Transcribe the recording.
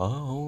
Oh.